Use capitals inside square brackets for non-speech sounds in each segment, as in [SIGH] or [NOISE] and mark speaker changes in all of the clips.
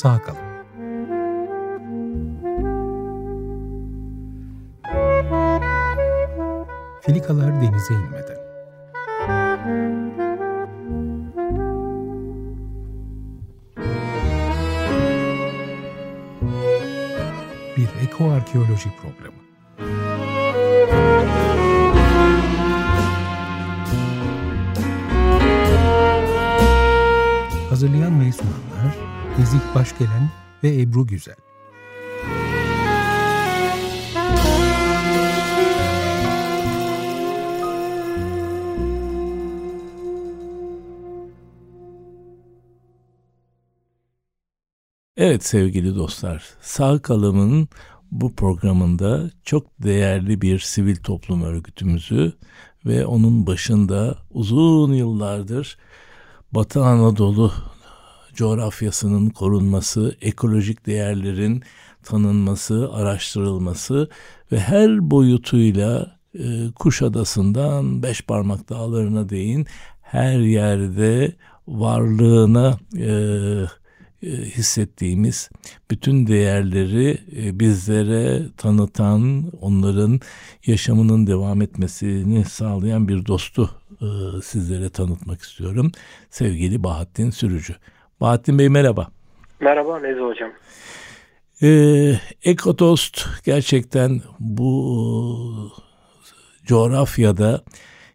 Speaker 1: sağ kalın. Filikalar denize inmeden. Bir ekoarkeoloji programı. Hazırlayan ve sunanlar Nezih Başgelen ve Ebru Güzel.
Speaker 2: Evet sevgili dostlar, Sağ Kalım'ın bu programında çok değerli bir sivil toplum örgütümüzü ve onun başında uzun yıllardır Batı Anadolu coğrafyasının korunması, ekolojik değerlerin tanınması, araştırılması ve her boyutuyla e, Kuşadası'ndan Beşparmak Dağları'na değin her yerde varlığına e, e, hissettiğimiz bütün değerleri e, bizlere tanıtan, onların yaşamının devam etmesini sağlayan bir dostu e, sizlere tanıtmak istiyorum. Sevgili Bahattin Sürücü. Bahattin Bey merhaba.
Speaker 3: Merhaba Nezi Hocam.
Speaker 2: Ee, Ekotost gerçekten bu coğrafyada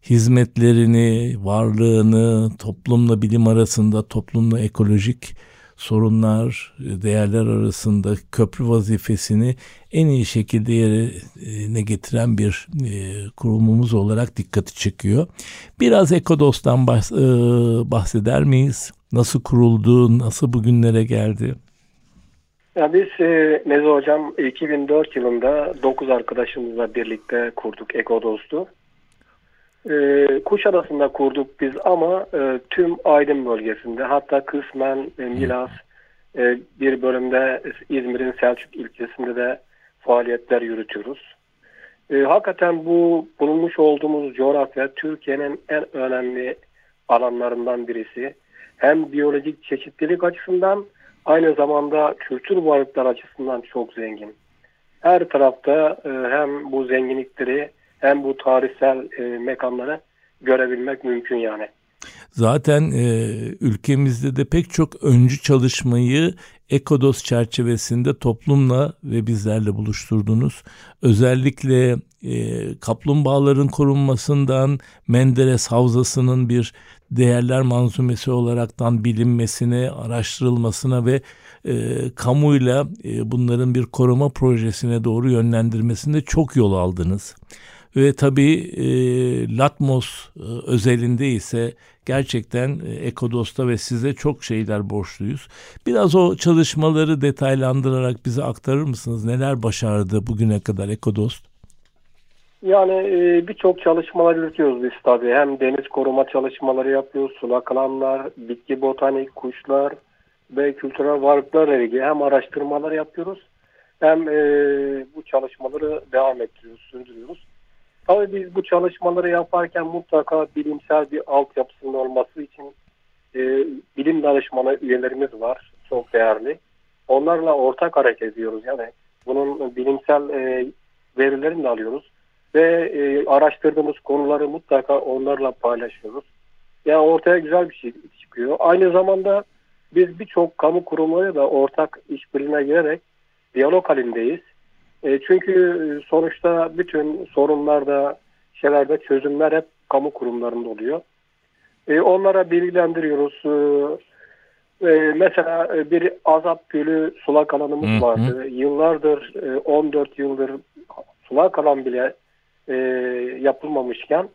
Speaker 2: hizmetlerini, varlığını toplumla bilim arasında, toplumla ekolojik sorunlar, değerler arasında köprü vazifesini en iyi şekilde yerine getiren bir e, kurumumuz olarak dikkati çekiyor. Biraz Ekodos'tan e, bahseder miyiz? Nasıl kuruldu, nasıl bugünlere geldi?
Speaker 3: Ya biz e, Nezi Hocam 2004 yılında 9 arkadaşımızla birlikte kurduk Ekodos'tu. E, Kuşadası'nda kurduk biz ama e, tüm Aydın bölgesinde hatta kısmen e, Milas e, bir bölümde İzmir'in Selçuk ilçesinde de faaliyetler yürütüyoruz. E, hakikaten bu bulunmuş olduğumuz coğrafya Türkiye'nin en önemli alanlarından birisi. Hem biyolojik çeşitlilik açısından aynı zamanda kültür varlıklar açısından çok zengin. Her tarafta e, hem bu zenginlikleri hem bu tarihsel e, mekanları görebilmek mümkün yani.
Speaker 2: Zaten e, ülkemizde de pek çok öncü çalışmayı Ekodos çerçevesinde toplumla ve bizlerle buluşturdunuz. Özellikle e, kaplumbağaların korunmasından Menderes Havzası'nın bir değerler manzumesi olaraktan bilinmesine, araştırılmasına ve e, kamuyla e, bunların bir koruma projesine doğru yönlendirmesinde çok yol aldınız. Ve tabii e, Latmos e, özelinde ise gerçekten e, Ekodos'ta ve size çok şeyler borçluyuz. Biraz o çalışmaları detaylandırarak bize aktarır mısınız? Neler başardı bugüne kadar Ekodost?
Speaker 3: Yani e, birçok çalışmalar yürütüyoruz biz tabii. Hem deniz koruma çalışmaları yapıyoruz, sulak alanlar, bitki botanik, kuşlar ve kültürel varlıklarla ilgili hem araştırmalar yapıyoruz hem e, bu çalışmaları devam ettiriyoruz, sürdürüyoruz. Tabii biz bu çalışmaları yaparken mutlaka bilimsel bir altyapısının olması için e, bilim danışmanı üyelerimiz var. Çok değerli. Onlarla ortak hareket ediyoruz. Yani bunun bilimsel e, verilerini de alıyoruz. Ve e, araştırdığımız konuları mutlaka onlarla paylaşıyoruz. Yani ortaya güzel bir şey çıkıyor. Aynı zamanda biz birçok kamu kurumları da ortak işbirliğine girerek diyalog halindeyiz. E, çünkü e, sonuçta bütün sorunlarda, şeylerde çözümler hep kamu kurumlarında oluyor. E, onlara bilgilendiriyoruz. E, e, mesela e, bir Azap Gölü sulak alanımız hı hı. vardı. Yıllardır, e, 14 yıldır sulak alan bile e, yapılmamışken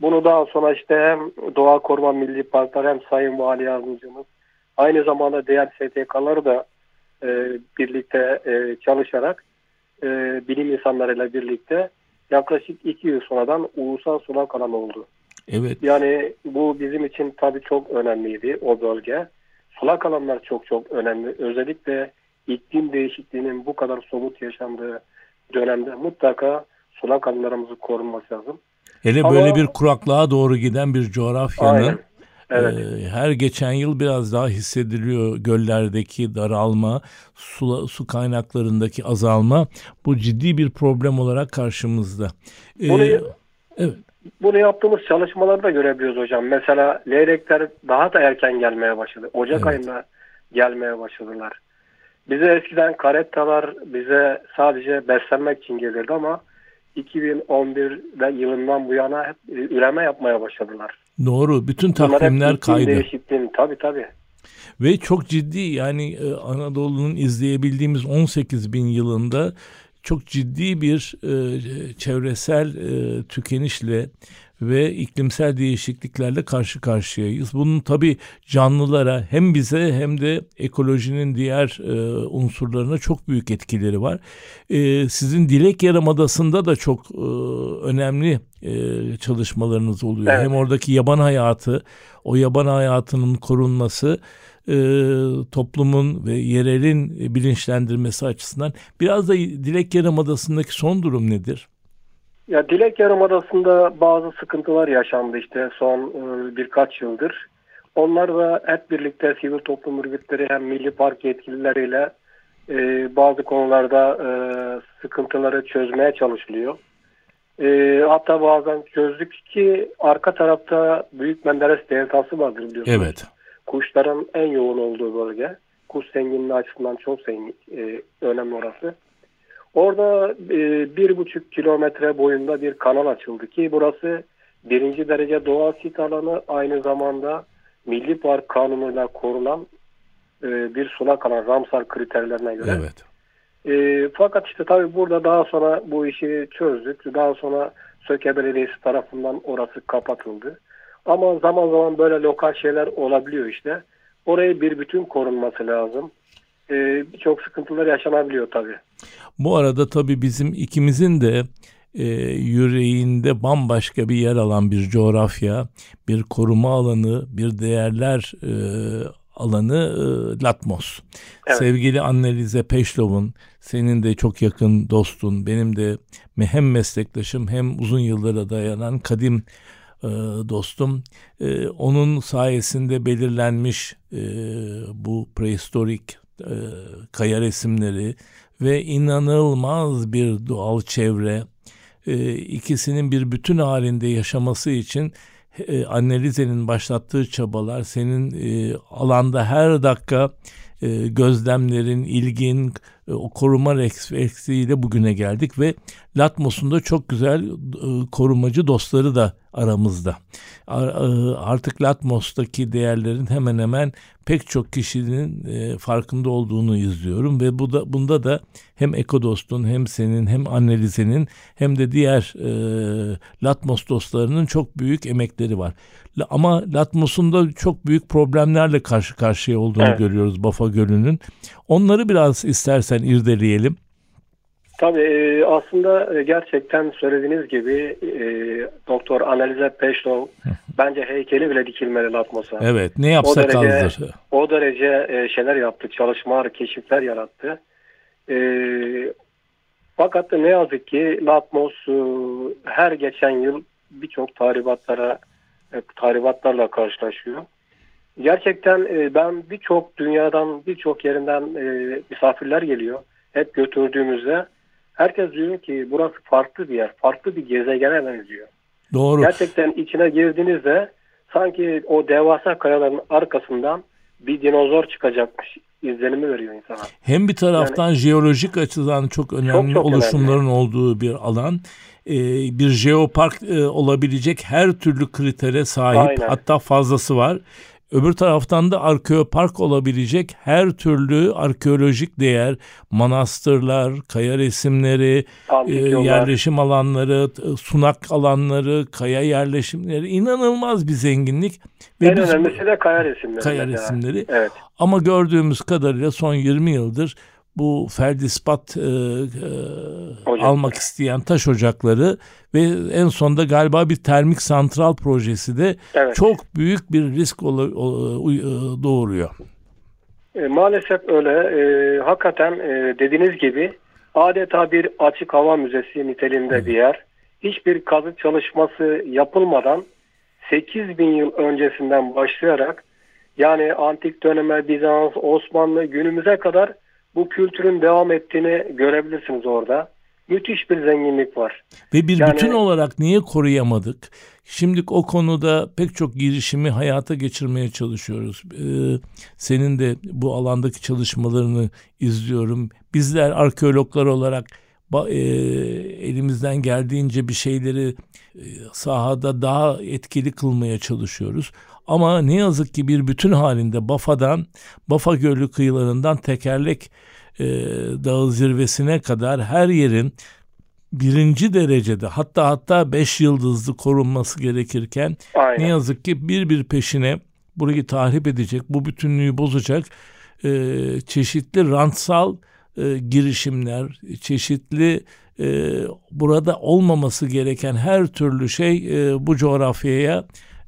Speaker 3: bunu daha sonra işte hem Doğa Koruma Milli Parklar hem Sayın Vali Yardımcımız aynı zamanda diğer STK'ları da e, birlikte e, çalışarak e, bilim insanlarıyla birlikte yaklaşık iki yıl sonradan ulusal sulak alan oldu.
Speaker 2: Evet.
Speaker 3: Yani bu bizim için tabii çok önemliydi o bölge. Sulak alanlar çok çok önemli. Özellikle iklim değişikliğinin bu kadar somut yaşandığı dönemde mutlaka sulak alanlarımızı korunması lazım.
Speaker 2: Hele Ama, böyle bir kuraklığa doğru giden bir coğrafyanın aynen,
Speaker 3: Evet.
Speaker 2: Ee, her geçen yıl biraz daha hissediliyor göllerdeki daralma, su, su kaynaklarındaki azalma. Bu ciddi bir problem olarak karşımızda.
Speaker 3: Ee, Bunu,
Speaker 2: evet.
Speaker 3: Bunu yaptığımız çalışmalarda görebiliyoruz hocam. Mesela leylekler daha da erken gelmeye başladı. Ocak evet. ayında gelmeye başladılar. Bize eskiden karettalar bize sadece beslenmek için gelirdi ama 2011 ve yılından bu yana hep üreme yapmaya başladılar.
Speaker 2: Doğru. Bütün takvimler kaydı.
Speaker 3: Değişikliğin, tabii tabii.
Speaker 2: Ve çok ciddi yani e, Anadolu'nun izleyebildiğimiz 18 bin yılında çok ciddi bir e, çevresel e, tükenişle ve iklimsel değişikliklerle karşı karşıyayız. Bunun tabi canlılara hem bize hem de ekolojinin diğer e, unsurlarına çok büyük etkileri var. E, sizin Dilek Yarımadası'nda da çok e, önemli e, çalışmalarınız oluyor. Evet. Hem oradaki yaban hayatı, o yaban hayatının korunması e, toplumun ve yerelin bilinçlendirmesi açısından biraz da Dilek Yarımadası'ndaki son durum nedir?
Speaker 3: Ya Dilek Yarımadası'nda bazı sıkıntılar yaşandı işte son e, birkaç yıldır. Onlar da hep birlikte sivil toplum örgütleri hem Milli Park yetkilileriyle e, bazı konularda e, sıkıntıları çözmeye çalışılıyor. E, hatta bazen çözdük ki arka tarafta Büyük Menderes Deltası vardır biliyorsunuz.
Speaker 2: Evet.
Speaker 3: Kuşların en yoğun olduğu bölge. Kuş zenginliği açısından çok zengin, e, önemli orası. Orada e, bir buçuk kilometre boyunda bir kanal açıldı ki burası birinci derece doğal sit alanı aynı zamanda Milli Park Kanunu'yla korunan e, bir sulak alan Ramsar kriterlerine göre.
Speaker 2: Evet.
Speaker 3: E, fakat işte tabii burada daha sonra bu işi çözdük. Daha sonra Söke Belediyesi tarafından orası kapatıldı. Ama zaman zaman böyle lokal şeyler olabiliyor işte. Orayı bir bütün korunması lazım. Ee, Birçok sıkıntılar yaşanabiliyor tabii.
Speaker 2: Bu arada tabii bizim ikimizin de e, yüreğinde bambaşka bir yer alan bir coğrafya, bir koruma alanı, bir değerler e, alanı e, Latmos. Evet. Sevgili Annelize Peşlov'un, senin de çok yakın dostun, benim de hem meslektaşım hem uzun yıllara dayanan kadim e, dostum. E, onun sayesinde belirlenmiş e, bu prehistorik e, kaya resimleri ve inanılmaz bir doğal çevre e, ikisinin bir bütün halinde yaşaması için e, Annelize'nin başlattığı çabalar senin e, alanda her dakika e, gözlemlerin, ilgin, e, o koruma refleksiyle bugüne geldik ve Latmos'un da çok güzel korumacı dostları da aramızda. Artık Latmos'taki değerlerin hemen hemen pek çok kişinin e, farkında olduğunu izliyorum ve bu da bunda da hem Ekodost'un hem senin hem Annelize'nin hem de diğer e, Latmos dostlarının çok büyük emekleri var. Ama Latmos'un da çok büyük problemlerle karşı karşıya olduğunu evet. görüyoruz Bafa Gölü'nün. Onları biraz istersen irdeleyelim.
Speaker 3: Tabii e, aslında e, gerçekten söylediğiniz gibi e, Doktor Analize Peşlov [LAUGHS] bence heykeli bile dikilmeli Latmos'a.
Speaker 2: Evet ne yapsa o derece, azdır.
Speaker 3: O derece şeyler yaptı, çalışmalar, keşifler yarattı. Fakat ne yazık ki Latmos her geçen yıl birçok tahribatlara tahribatlarla karşılaşıyor. Gerçekten ben birçok dünyadan birçok yerinden misafirler geliyor. Hep götürdüğümüzde herkes diyor ki burası farklı bir yer. Farklı bir gezegene benziyor.
Speaker 2: Doğru.
Speaker 3: Gerçekten içine girdiğinizde sanki o devasa kayaların arkasından bir dinozor çıkacakmış izlenimi veriyor insana.
Speaker 2: Hem bir taraftan yani, jeolojik açıdan çok önemli çok, çok oluşumların önemli. olduğu bir alan. Ee, bir jeopark e, olabilecek her türlü kritere sahip Aynen. hatta fazlası var. Öbür taraftan da arkeopark olabilecek her türlü arkeolojik değer, manastırlar, kaya resimleri, e, yerleşim alanları, sunak alanları, kaya yerleşimleri inanılmaz bir zenginlik.
Speaker 3: Ve en biz, önemlisi de kaya resimleri.
Speaker 2: Kaya mesela. resimleri.
Speaker 3: Evet.
Speaker 2: Ama gördüğümüz kadarıyla son 20 yıldır bu feldispat e, e, almak isteyen taş ocakları ve en sonunda galiba bir termik santral projesi de evet. çok büyük bir risk o, o, e, doğuruyor.
Speaker 3: E, maalesef öyle. E, hakikaten e, dediğiniz gibi adeta bir açık hava müzesi niteliğinde evet. bir yer. Hiçbir kazı çalışması yapılmadan 8 bin yıl öncesinden başlayarak yani antik döneme Bizans, Osmanlı günümüze kadar bu kültürün devam ettiğini görebilirsiniz orada. Müthiş bir zenginlik var.
Speaker 2: Ve bir yani, bütün olarak niye koruyamadık? Şimdi o konuda pek çok girişimi hayata geçirmeye çalışıyoruz. Ee, senin de bu alandaki çalışmalarını izliyorum. Bizler arkeologlar olarak e, elimizden geldiğince bir şeyleri e, sahada daha etkili kılmaya çalışıyoruz. Ama ne yazık ki bir bütün halinde Bafa'dan, Bafa Gölü kıyılarından tekerlek e, dağı zirvesine kadar her yerin birinci derecede hatta hatta beş yıldızlı korunması gerekirken Aynen. ne yazık ki bir bir peşine burayı tahrip edecek, bu bütünlüğü bozacak e, çeşitli rantsal e, girişimler, çeşitli e, burada olmaması gereken her türlü şey e, bu coğrafyaya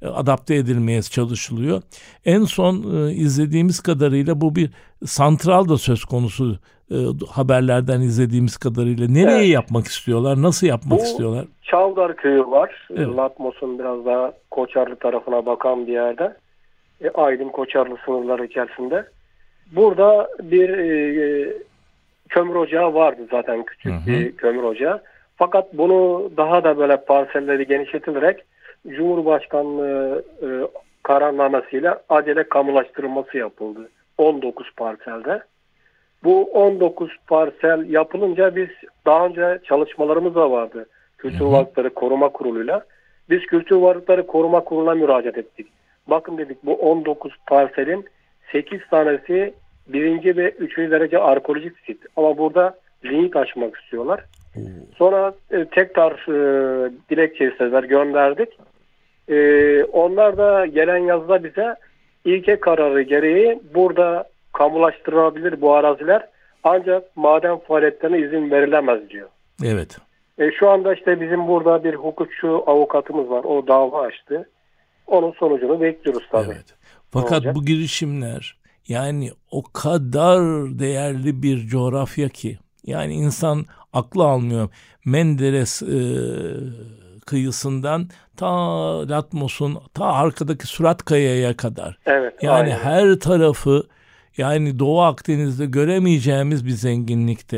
Speaker 2: adapte edilmeye çalışılıyor. En son e, izlediğimiz kadarıyla bu bir santral da söz konusu e, haberlerden izlediğimiz kadarıyla. Nereye evet. yapmak istiyorlar? Nasıl yapmak bu, istiyorlar?
Speaker 3: Çavdar köyü var. Evet. Latmos'un biraz daha Koçarlı tarafına bakan bir yerde. E, Aydın Koçarlı sınırları içerisinde. Burada bir e, kömür ocağı vardı zaten küçük hı hı. bir kömür ocağı. Fakat bunu daha da böyle parselleri genişletilerek Cumhurbaşkanlığı e, kararnamesiyle acele kamulaştırılması yapıldı. 19 parselde. Bu 19 parsel yapılınca biz daha önce çalışmalarımız da vardı. Kültür. Varlıkları Koruma Kurulu'yla. Biz Kültür Varlıkları Koruma Kurulu'na müracaat ettik. Bakın dedik bu 19 parselin 8 tanesi birinci ve üçüncü derece arkeolojik sit. Ama burada limit aşmak istiyorlar. Sonra e, tekrar e, dilekçe istediler, gönderdik. E, onlar da gelen yazıda bize ilke kararı gereği burada kamulaştırılabilir bu araziler ancak maden faaliyetlerine izin verilemez diyor.
Speaker 2: Evet.
Speaker 3: E, şu anda işte bizim burada bir hukukçu avukatımız var. O dava açtı. Onun sonucunu bekliyoruz tabii. Evet.
Speaker 2: Fakat bu girişimler yani o kadar değerli bir coğrafya ki yani insan aklı almıyor. Menderes e, kıyısından ta Latmos'un ta arkadaki Surat Kaya'ya kadar.
Speaker 3: Evet.
Speaker 2: Yani aynen. her tarafı yani Doğu Akdeniz'de göremeyeceğimiz bir zenginlikte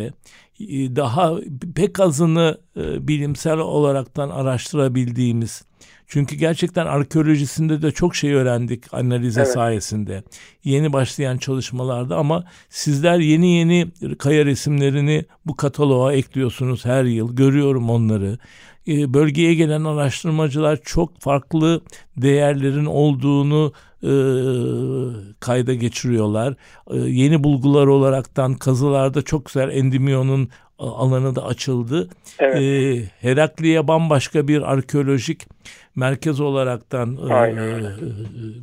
Speaker 2: e, daha pek azını e, bilimsel olaraktan araştırabildiğimiz çünkü gerçekten arkeolojisinde de çok şey öğrendik analize evet. sayesinde. Yeni başlayan çalışmalarda ama sizler yeni yeni kaya resimlerini bu kataloğa ekliyorsunuz her yıl. Görüyorum onları. Ee, bölgeye gelen araştırmacılar çok farklı değerlerin olduğunu e, kayda geçiriyorlar. E, yeni bulgular olaraktan kazılarda çok güzel endimiyonun alanı da açıldı. Evet. E, Herakliye bambaşka bir arkeolojik merkez olaraktan e, e,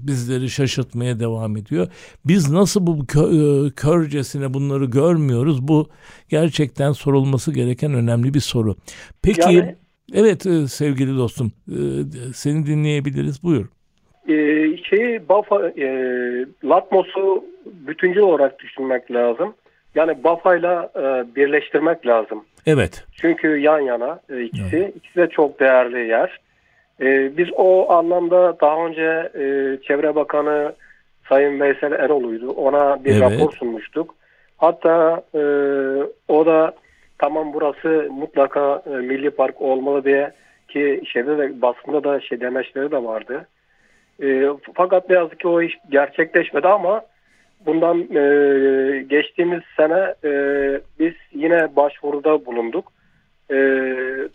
Speaker 2: bizleri şaşırtmaya devam ediyor. Biz nasıl bu kö, e, körcesine bunları görmüyoruz? Bu gerçekten sorulması gereken önemli bir soru. Peki yani, evet e, sevgili dostum e, seni dinleyebiliriz. Buyur.
Speaker 3: E, şeyi Bafa e, Latmos'u bütüncül olarak düşünmek lazım. Yani Bafa'yla e, birleştirmek lazım.
Speaker 2: Evet.
Speaker 3: Çünkü yan yana e, ikisi. Evet. İkisi de çok değerli yer. E, biz o anlamda daha önce e, Çevre Bakanı Sayın Veysel Erol'uydu. Ona bir evet. rapor sunmuştuk. Hatta e, o da tamam burası mutlaka e, milli park olmalı diye ki şeyde de basında da şey demeçleri de vardı. E, fakat ne yazık ki o iş gerçekleşmedi ama bundan e, geçtiğimiz sene e, biz yine başvuruda bulunduk. E,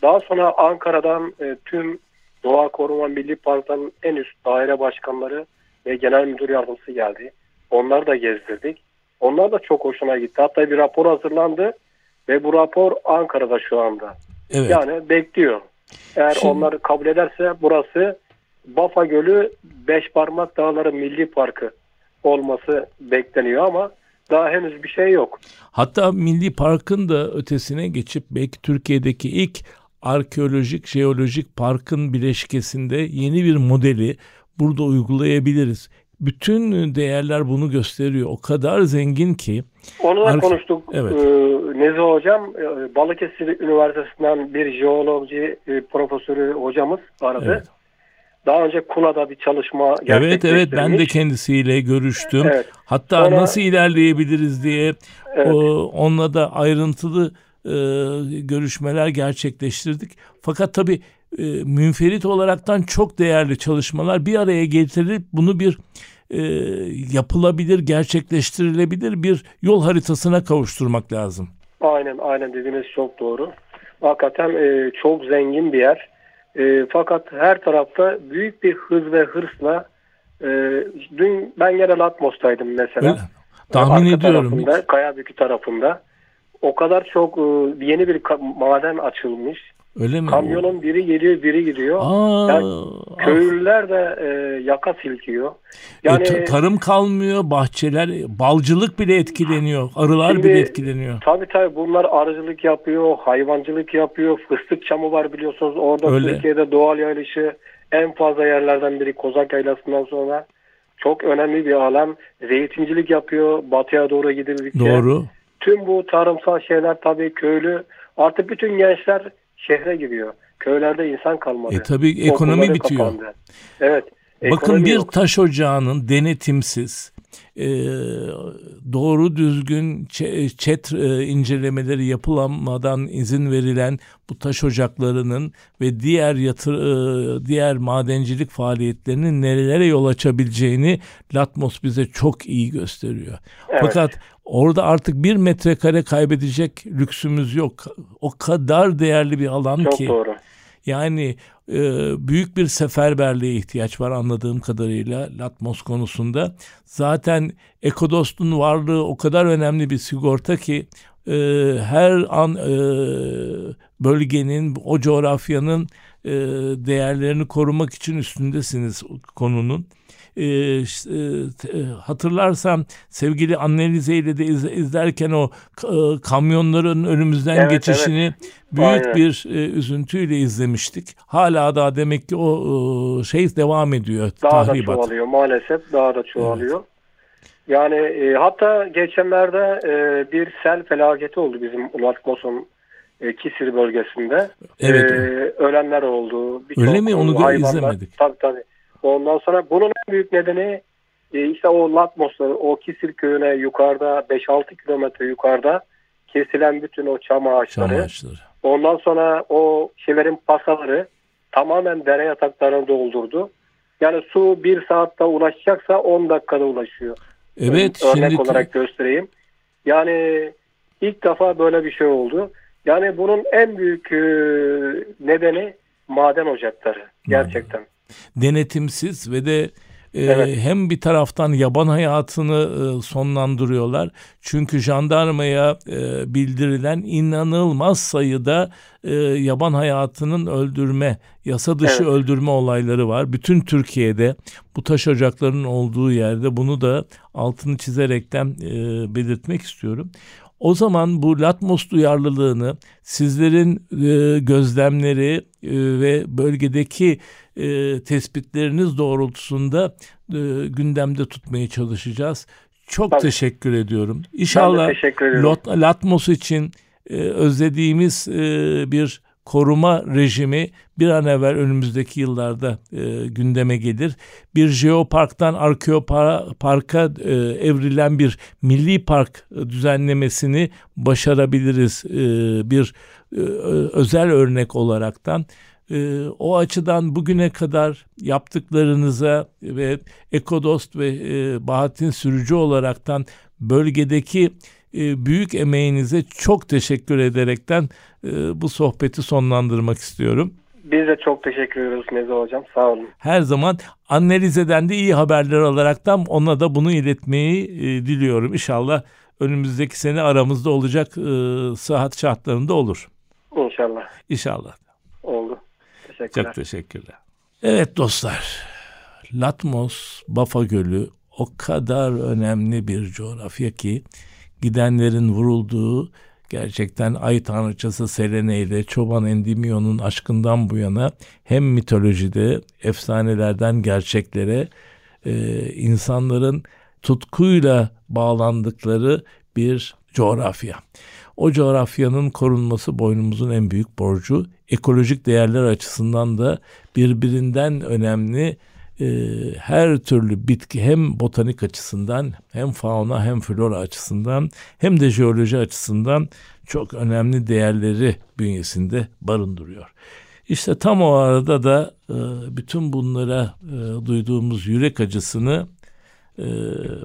Speaker 3: daha sonra Ankara'dan e, tüm Doğa Koruma Milli Park'tan en üst daire başkanları ve genel müdür yardımcısı geldi. Onları da gezdirdik. Onlar da çok hoşuna gitti. Hatta bir rapor hazırlandı ve bu rapor Ankara'da şu anda. Evet. Yani bekliyor. Eğer Şimdi... onları kabul ederse burası Bafa Gölü Beş Parmak Dağları Milli Parkı olması bekleniyor ama daha henüz bir şey yok.
Speaker 2: Hatta Milli Park'ın da ötesine geçip belki Türkiye'deki ilk arkeolojik jeolojik parkın bileşkesinde yeni bir modeli burada uygulayabiliriz. Bütün değerler bunu gösteriyor. O kadar zengin ki.
Speaker 3: Onu da konuştuk. Evet. Ee, Nezi Hocam e, Balıkesir Üniversitesi'nden bir jeoloji e, profesörü hocamız aradı. Evet. daha önce Kuna'da bir çalışma
Speaker 2: Evet evet ben de kendisiyle görüştüm. Evet. Hatta Sonra, nasıl ilerleyebiliriz diye evet. o, onunla da ayrıntılı e, görüşmeler gerçekleştirdik. Fakat tabii e, münferit olaraktan çok değerli çalışmalar bir araya getirilip bunu bir e, yapılabilir, gerçekleştirilebilir bir yol haritasına kavuşturmak lazım.
Speaker 3: Aynen, aynen dediğiniz çok doğru. Hakikaten e, çok zengin bir yer. E, fakat her tarafta büyük bir hız ve hırsla e, dün ben gene Latmos'taydım mesela. Öyle.
Speaker 2: Tahmin Arka ediyorum. Tarafında,
Speaker 3: Kayabükü tarafında. O kadar çok e, yeni bir maden açılmış.
Speaker 2: Öyle mi?
Speaker 3: Kamyonun biri geliyor biri gidiyor. Aa, yani köylüler de e, yaka silkiyor.
Speaker 2: E, yani e, tarım kalmıyor, bahçeler, balcılık bile etkileniyor, arılar şimdi, bile etkileniyor.
Speaker 3: Tabii tabii bunlar arıcılık yapıyor, hayvancılık yapıyor, fıstık çamı var biliyorsunuz. Orada Öyle. Türkiye'de doğal yayılışı en fazla yerlerden biri Kozak Yaylası'ndan sonra. Çok önemli bir alan. Zeytincilik yapıyor batıya doğru gidildikçe.
Speaker 2: Doğru.
Speaker 3: Tüm bu tarımsal şeyler tabii köylü. Artık bütün gençler şehre gidiyor. Köylerde insan kalmadı.
Speaker 2: E tabii ekonomi bitiyor. Kapandı.
Speaker 3: Evet.
Speaker 2: Bakın bir yok. taş ocağının denetimsiz, e, doğru düzgün çet e, incelemeleri yapılamadan izin verilen bu taş ocaklarının ve diğer yatır e, diğer madencilik faaliyetlerinin nerelere yol açabileceğini Latmos bize çok iyi gösteriyor. Evet. Fakat orada artık bir metrekare kaybedecek lüksümüz yok. O kadar değerli bir alan
Speaker 3: çok
Speaker 2: ki.
Speaker 3: Çok doğru.
Speaker 2: Yani e, büyük bir seferberliğe ihtiyaç var anladığım kadarıyla Latmos konusunda. Zaten Ekodost'un varlığı o kadar önemli bir sigorta ki e, her an e, bölgenin, o coğrafyanın e, değerlerini korumak için üstündesiniz konunun. E, e, e, hatırlarsam sevgili Annelize ile de iz, izlerken o e, kamyonların önümüzden evet, geçişini evet. büyük Aynen. bir e, üzüntüyle izlemiştik. Hala da demek ki o e, şey devam ediyor.
Speaker 3: Daha tahribat. da çoğalıyor maalesef daha da çoğalıyor. Evet. Yani e, hatta geçenlerde e, bir sel felaketi oldu bizim Ulatmos'un e, Kisir bölgesinde.
Speaker 2: Evet. E,
Speaker 3: ölenler oldu.
Speaker 2: Öyle mi? Onu da izlemedik.
Speaker 3: Tabii tabii. Ondan sonra bunun büyük nedeni e, işte o Latmos'ta, o Kisir köyüne yukarıda 5-6 kilometre yukarıda kesilen bütün o çam ağaçları. Çam ağaçları. Ondan sonra o şeylerin pasaları tamamen dere yataklarını doldurdu. Yani su bir saatte ulaşacaksa 10 dakikada ulaşıyor.
Speaker 2: Evet.
Speaker 3: Örnek şimdi... olarak göstereyim. Yani ilk defa böyle bir şey oldu. Yani bunun en büyük e, nedeni maden ocakları. Gerçekten
Speaker 2: denetimsiz ve de evet. hem bir taraftan yaban hayatını e, sonlandırıyorlar. Çünkü jandarmaya e, bildirilen inanılmaz sayıda e, yaban hayatının öldürme, yasa dışı evet. öldürme olayları var. Bütün Türkiye'de bu taş ocaklarının olduğu yerde bunu da altını çizerekten belirtmek istiyorum. O zaman bu Latmos duyarlılığını sizlerin e, gözlemleri e, ve bölgedeki e, tespitleriniz doğrultusunda e, gündemde tutmaya çalışacağız. Çok Tabii. teşekkür ediyorum. İnşallah teşekkür Latmos için e, özlediğimiz e, bir koruma rejimi bir an evvel önümüzdeki yıllarda e, gündeme gelir. Bir jeoparktan arkeoparka e, evrilen bir milli park düzenlemesini başarabiliriz e, bir e, özel örnek olaraktan. E, o açıdan bugüne kadar yaptıklarınıza ve Ekodost ve e, Bahattin Sürücü olaraktan bölgedeki e, büyük emeğinize çok teşekkür ederekten e, bu sohbeti sonlandırmak istiyorum.
Speaker 3: Biz de çok teşekkür ediyoruz Nezi Hocam. Sağ olun.
Speaker 2: Her zaman Annelize'den de iyi haberler alaraktan ona da bunu iletmeyi e, diliyorum. İnşallah önümüzdeki sene aramızda olacak e, sıhhat şartlarında olur.
Speaker 3: İnşallah.
Speaker 2: İnşallah.
Speaker 3: Oldu. Teşekkürler.
Speaker 2: Çok teşekkürler. Evet dostlar. Latmos, Bafa Gölü o kadar önemli bir coğrafya ki gidenlerin vurulduğu gerçekten ay tanrıçası Selene ile çoban Endimion'un aşkından bu yana hem mitolojide efsanelerden gerçeklere e, insanların tutkuyla bağlandıkları bir coğrafya. O coğrafyanın korunması boynumuzun en büyük borcu. Ekolojik değerler açısından da birbirinden önemli e, her türlü bitki hem botanik açısından hem fauna hem flora açısından hem de jeoloji açısından çok önemli değerleri bünyesinde barındırıyor. İşte tam o arada da e, bütün bunlara e, duyduğumuz yürek acısını e,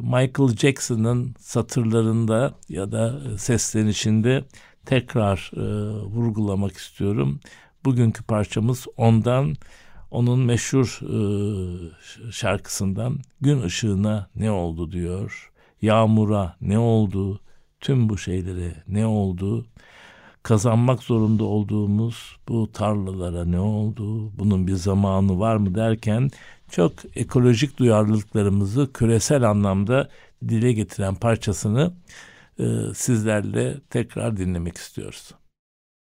Speaker 2: Michael Jackson'ın satırlarında ya da seslenişinde tekrar e, vurgulamak istiyorum. Bugünkü parçamız ondan onun meşhur e, şarkısından gün ışığına ne oldu diyor. Yağmura ne oldu? Tüm bu şeylere ne oldu? Kazanmak zorunda olduğumuz bu tarlalara ne oldu? Bunun bir zamanı var mı derken çok ekolojik duyarlılıklarımızı küresel anlamda dile getiren parçasını e, sizlerle tekrar dinlemek istiyoruz.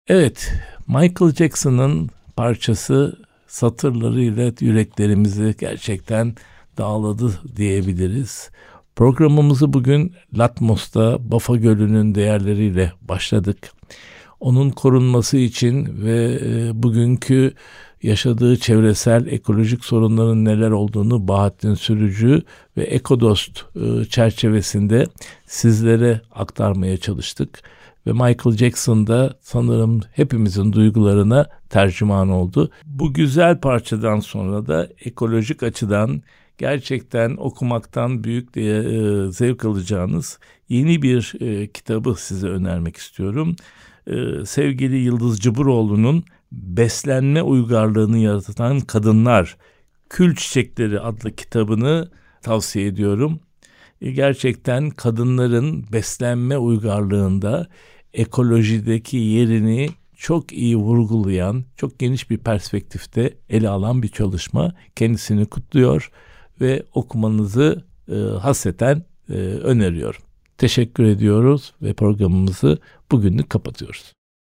Speaker 2: Evet, Michael Jackson'ın parçası satırlarıyla yüreklerimizi gerçekten dağladı diyebiliriz. Programımızı bugün Latmos'ta Bafa Gölü'nün değerleriyle başladık. Onun korunması için ve e, bugünkü yaşadığı çevresel ekolojik sorunların neler olduğunu Bahattin Sürücü ve Ekodost e, çerçevesinde sizlere aktarmaya çalıştık ve Michael Jackson da sanırım hepimizin duygularına tercüman oldu. Bu güzel parçadan sonra da ekolojik açıdan gerçekten okumaktan büyük diye e, zevk alacağınız yeni bir e, kitabı size önermek istiyorum. E, sevgili Yıldız Cıburoğlu'nun Beslenme Uygarlığını Yaratan Kadınlar Kül Çiçekleri adlı kitabını tavsiye ediyorum. E, gerçekten kadınların beslenme uygarlığında ekolojideki yerini çok iyi vurgulayan, çok geniş bir perspektifte ele alan bir çalışma. Kendisini kutluyor ve okumanızı e, hasreten e, öneriyorum. Teşekkür ediyoruz ve programımızı bugünlük kapatıyoruz.